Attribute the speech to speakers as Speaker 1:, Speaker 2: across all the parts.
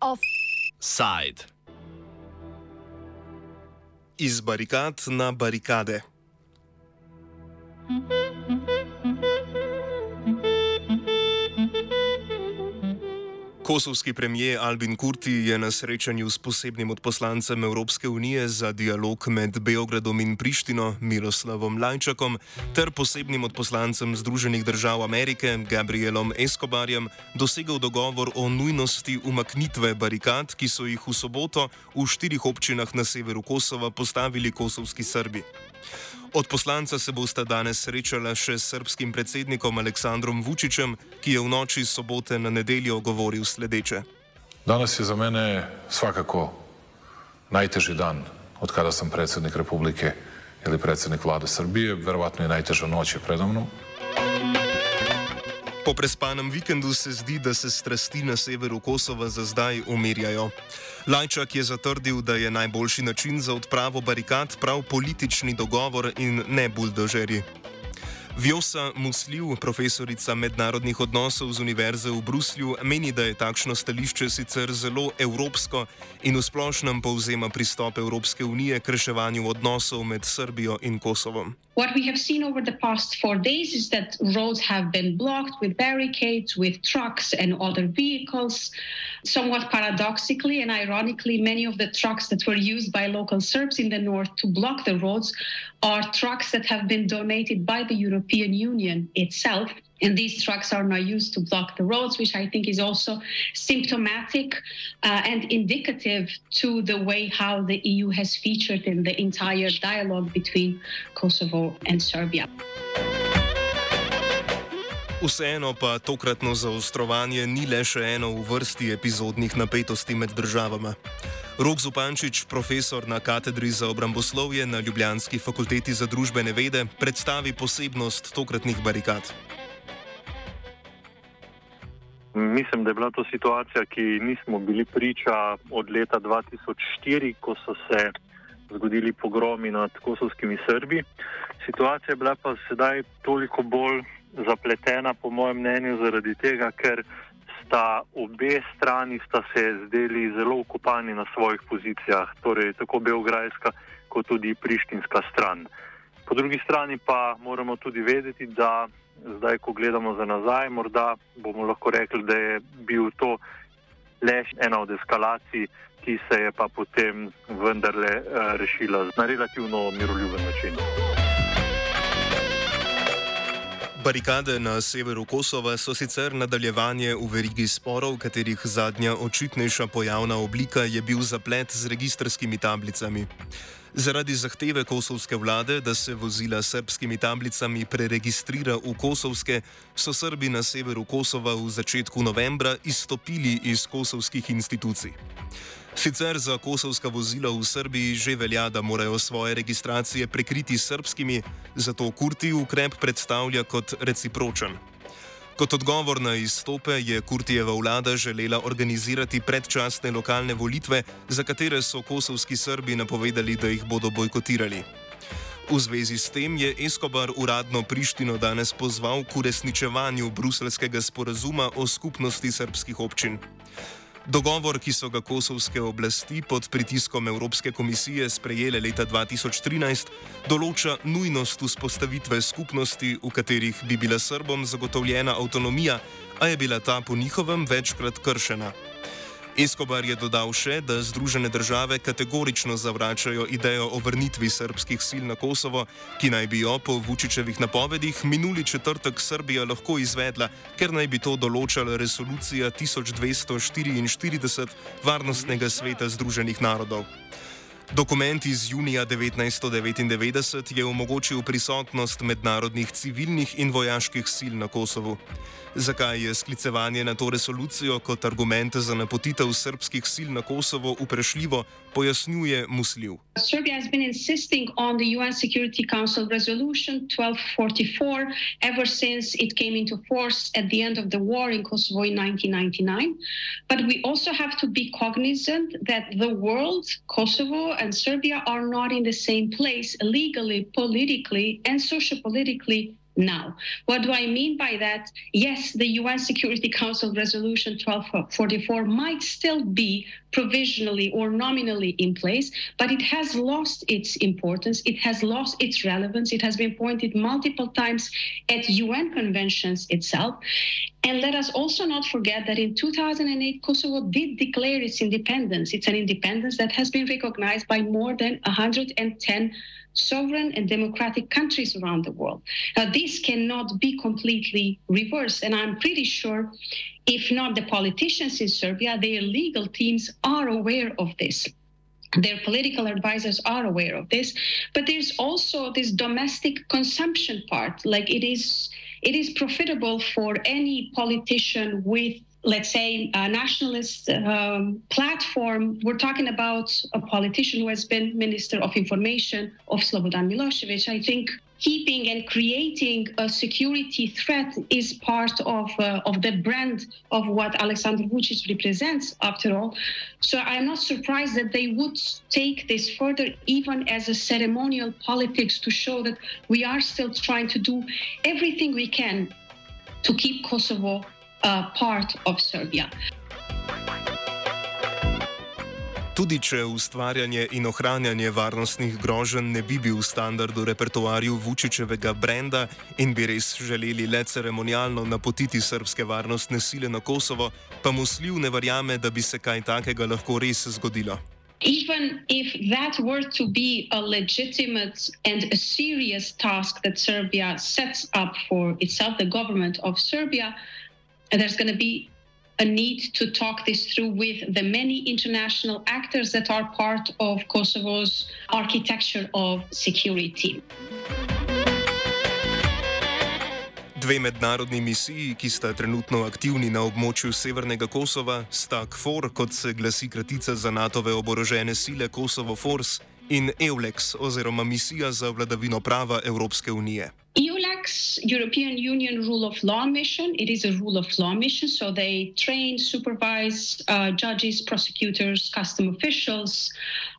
Speaker 1: Offside. Iz barikad na barikade. Kosovski premijer Albin Kurti je na srečanju s posebnim odposlancem Evropske unije za dialog med Beogradom in Prištino Miroslavom Lajčakom ter posebnim odposlancem Združenih držav Amerike Gabrielom Escobarjem dosegel dogovor o nujnosti umaknitve barikad, ki so jih v soboto v štirih občinah na severu Kosova postavili kosovski Srbi. Od poslanca se bosta danes srečala še s srpskim predsednikom Aleksandrom Vučićem, ki je v noči sobote na nedeljo govoril sledeče.
Speaker 2: Danes je za mene svakako najteži dan odkada sam predsjednik Republike ili predsjednik vlade Srbije, verovatno i najteža noć je predamnom.
Speaker 1: Po prespanem vikendu se zdi, da se strasti na severu Kosova za zdaj umirjajo. Lajčak je zatrdil, da je najboljši način za odpravo barikad prav politični dogovor in ne buldožeri. Vjosa Musliv, profesorica mednarodnih odnosov z Univerze v Bruslju, meni, da je takšno stališče sicer zelo evropsko in v splošnem povzema pristop Evropske unije k reševanju odnosov med Srbijo in Kosovom.
Speaker 3: What we have seen over the past four days is that roads have been blocked with barricades, with trucks and other vehicles. Somewhat paradoxically and ironically, many of the trucks that were used by local Serbs in the north to block the roads are trucks that have been donated by the European Union itself and these trucks are now used to block the roads, which I think is also symptomatic uh, and indicative to the way how the EU has featured in the entire dialogue between Kosovo and Serbia.
Speaker 1: Vseeno pa tokratno zaostrovanje ni le še eno v vrsti epizodnih napetosti med državama. Rok Zupančič, profesor na katedri za obramboslovje na Ljubljanski fakulteti za družbene vede, predstavi posebnost tokratnih barikad.
Speaker 4: Mislim, da je bila to situacija, ki nismo bili priča od leta 2004, ko so se zgodili pogromi nad kosovskimi Srbi. Situacija je bila pa sedaj toliko bolj zapletena, po mojem mnenju, zaradi tega, ker sta obe strani sta se zdeli zelo ukopani na svojih pozicijah, torej tako Beograjska kot tudi Prištinska stran. Po drugi strani pa moramo tudi vedeti, da zdaj, ko gledamo za nazaj, morda bomo lahko rekli, da je bil to le ena od eskalacij, ki se je pa potem vendarle uh, rešila na relativno miroljuben način.
Speaker 1: Barikade na severu Kosova so sicer nadaljevanje v verigi sporov, katerih zadnja očitnejša pojavna oblika je bil zaplet z registrskimi tablicami. Zaradi zahteve kosovske vlade, da se vozila s srpskimi tablicami preregistrira v kosovske, so Srbi na severu Kosova v začetku novembra izstopili iz kosovskih institucij. Sicer za kosovska vozila v Srbiji že velja, da morajo svoje registracije prekriti s srpskimi, zato Kurti ukrep predstavlja kot recipročen. Kot odgovor na izstope je Kurtijeva vlada želela organizirati predčasne lokalne volitve, za katere so kosovski Srbi napovedali, da jih bodo bojkotirali. V zvezi s tem je Eskobar uradno Prištino danes pozval k uresničevanju bruselskega sporazuma o skupnosti srpskih občin. Dogovor, ki so ga kosovske oblasti pod pritiskom Evropske komisije sprejele leta 2013, določa nujnost vzpostavitve skupnosti, v katerih bi bila Srbom zagotovljena avtonomija, a je bila ta po njihovem večkrat kršena. Eskobar je dodal še, da Združene države kategorično zavračajo idejo o vrnitvi srpskih sil na Kosovo, ki naj bi jo po Vučičevih napovedih minuli četrtek Srbija lahko izvedla, ker naj bi to določala resolucija 1244 Varnostnega sveta Združenih narodov. Dokument iz junija 1999 je omogočil prisotnost mednarodnih civilnih in vojaških sil na Kosovu. Zakaj je sklicevanje na to resolucijo kot argument za napotitev srpskih sil na Kosovo uprešljivo, pojasnjuje Musljiv.
Speaker 3: Serbia has been insisting on the UN Security Council resolution 1244 ever since it came into force at the end of the war in Kosovo in 1999. But we also have to be cognizant that the world, Kosovo, and Serbia are not in the same place legally, politically, and sociopolitically now. What do I mean by that? Yes, the UN Security Council Resolution 1244 might still be provisionally or nominally in place, but it has lost its importance, it has lost its relevance, it has been pointed multiple times at UN conventions itself. And let us also not forget that in 2008, Kosovo did declare its independence. It's an independence that has been recognized by more than 110 sovereign and democratic countries around the world. Now, this cannot be completely reversed, and I'm pretty sure, if not the politicians in Serbia, their legal teams are aware of this. Their political advisors are aware of this, but there's also this domestic consumption part. Like it is, it is profitable for any politician with let's say, a nationalist um, platform, we're talking about a politician who has been Minister of Information of Slobodan Milosevic. I think keeping and creating a security threat is part of uh, of the brand of what Alexander Vucic represents after all so i'm not surprised that they would take this further even as a ceremonial politics to show that we are still trying to do everything we can to keep Kosovo uh, part of Serbia.
Speaker 1: Tudi če ustvarjanje in ohranjanje varnostnih groženj ne bi bil v standardu repertoarju Vučičevega brenda in bi res želeli le ceremonialno napotiti srpske varnostne sile na Kosovo, pa musljiv ne verjame, da bi se kaj takega lahko res zgodilo.
Speaker 3: Even if that were to be a legitimate and a serious task that Serbia sets up for itself, the government of Serbia, there's going to be a need to talk this through with the many international actors that are part of Kosovo's architecture of security.
Speaker 1: Dve mednarodni misiji, ki sta trenutno aktivni na območju Severnega Kosova, sta KFOR, kot se glasi kratica za NATO-ve oborožene sile Kosovo Force, in EULEX, oziroma misija za vladavino prava Evropske unije.
Speaker 3: EULAX, European Union Rule of Law Mission, it is a rule of law mission, so they train, supervise uh, judges, prosecutors, custom officials,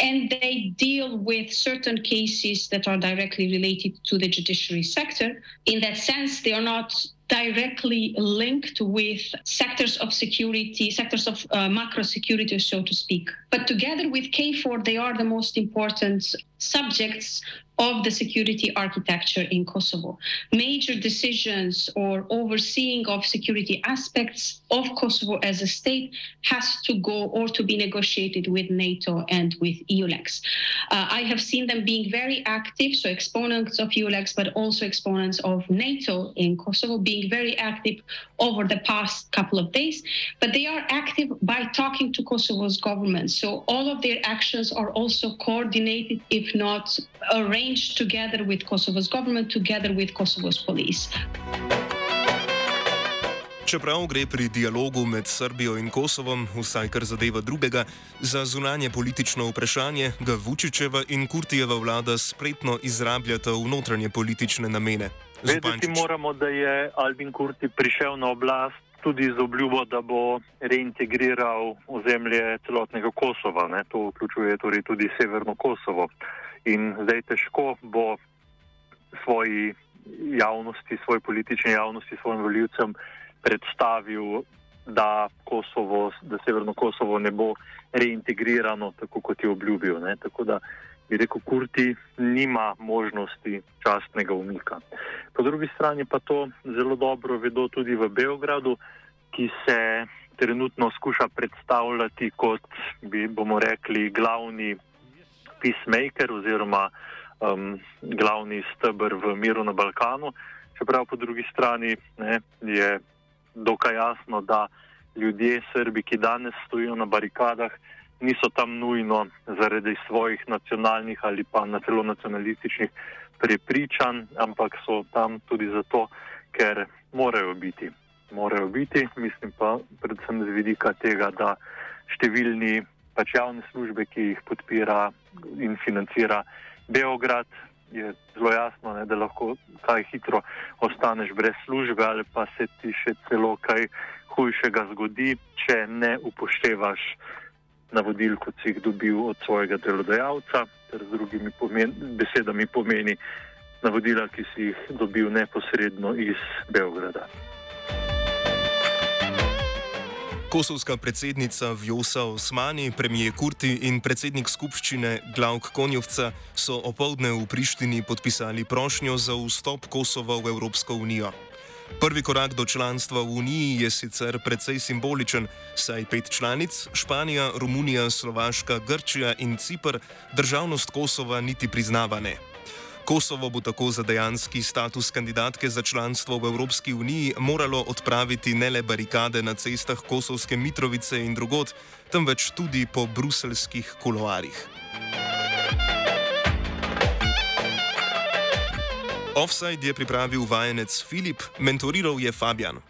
Speaker 3: and they deal with certain cases that are directly related to the judiciary sector. In that sense, they are not directly linked with sectors of security, sectors of uh, macro security, so to speak. But together with K4, they are the most important subjects of the security architecture in Kosovo. Major decisions or overseeing of security aspects of Kosovo as a state has to go or to be negotiated with NATO and with EULEX. Uh, I have seen them being very active, so exponents of EULEX, but also exponents of NATO in Kosovo being very active over the past couple of days. But they are active by talking to Kosovo's government. So all of their actions are also coordinated, if not arranged arranged together with Kosovo's government, together with Kosovo's police.
Speaker 1: Čeprav gre pri dialogu med Srbijo in Kosovom, vsaj kar zadeva drugega, za zunanje politično vprašanje, ga Vučičeva in Kurtijeva vlada spretno izrabljata v notranje politične namene.
Speaker 4: Vedeti moramo, da je Albin Kurti prišel na oblast tudi z obljubo, da bo reintegriral ozemlje celotnega Kosova. Ne? To vključuje torej tudi Severno Kosovo. In zdaj težko bo svoji javnosti, svoj politični javnosti, svojim voljivcem predstavil, da, Kosovo, da Severno Kosovo ne bo reintegrirano, tako kot je obljubil. Ne? Tako da bi rekel, Kurti nima možnosti častnega umika. Po drugi strani pa to zelo dobro vedo tudi v Beogradu, ki se trenutno skuša predstavljati kot, bi bomo rekli, glavni peacemaker oziroma um, glavni stebr v miru na Balkanu. Čeprav po drugi strani ne, je dokaj jasno, da ljudje, Srbi, ki danes stojijo na barikadah, niso tam nujno zaradi svojih nacionalnih ali pa na celo nacionalističnih prepričanj, ampak so tam tudi zato, ker morajo biti. morajo biti. Mislim pa predvsem z vidika tega, da številni pač javne službe, ki jih podpira in financira Beograd, je zelo jasno, ne, da lahko kaj hitro ostaneš brez službe ali pa se ti še celo kaj hujšega zgodi, če ne upoštevaš navodil, kot si jih dobil od svojega delodajalca, ter z drugimi pomen, besedami pomeni navodila, ki si jih dobil neposredno iz Beograda.
Speaker 1: Kosovska predsednica Vjosa Osmani, premijer Kurti in predsednik skupščine Glauk Konjovca so opoldne v Prištini podpisali prošnjo za vstop Kosova v Evropsko unijo. Prvi korak do članstva v Uniji je sicer precej simboličen, saj pet članic, Španija, Romunija, Slovaška, Grčija in Cipr, državnost Kosova niti priznavane. Kosovo bo tako za dejanski status kandidatke za članstvo v Evropski uniji moralo odpraviti ne le barikade na cestah Kosovske Mitrovice in drugot, temveč tudi po bruselskih kuloarjih. Offside je pripravil vajenec Filip, mentoriral je Fabian.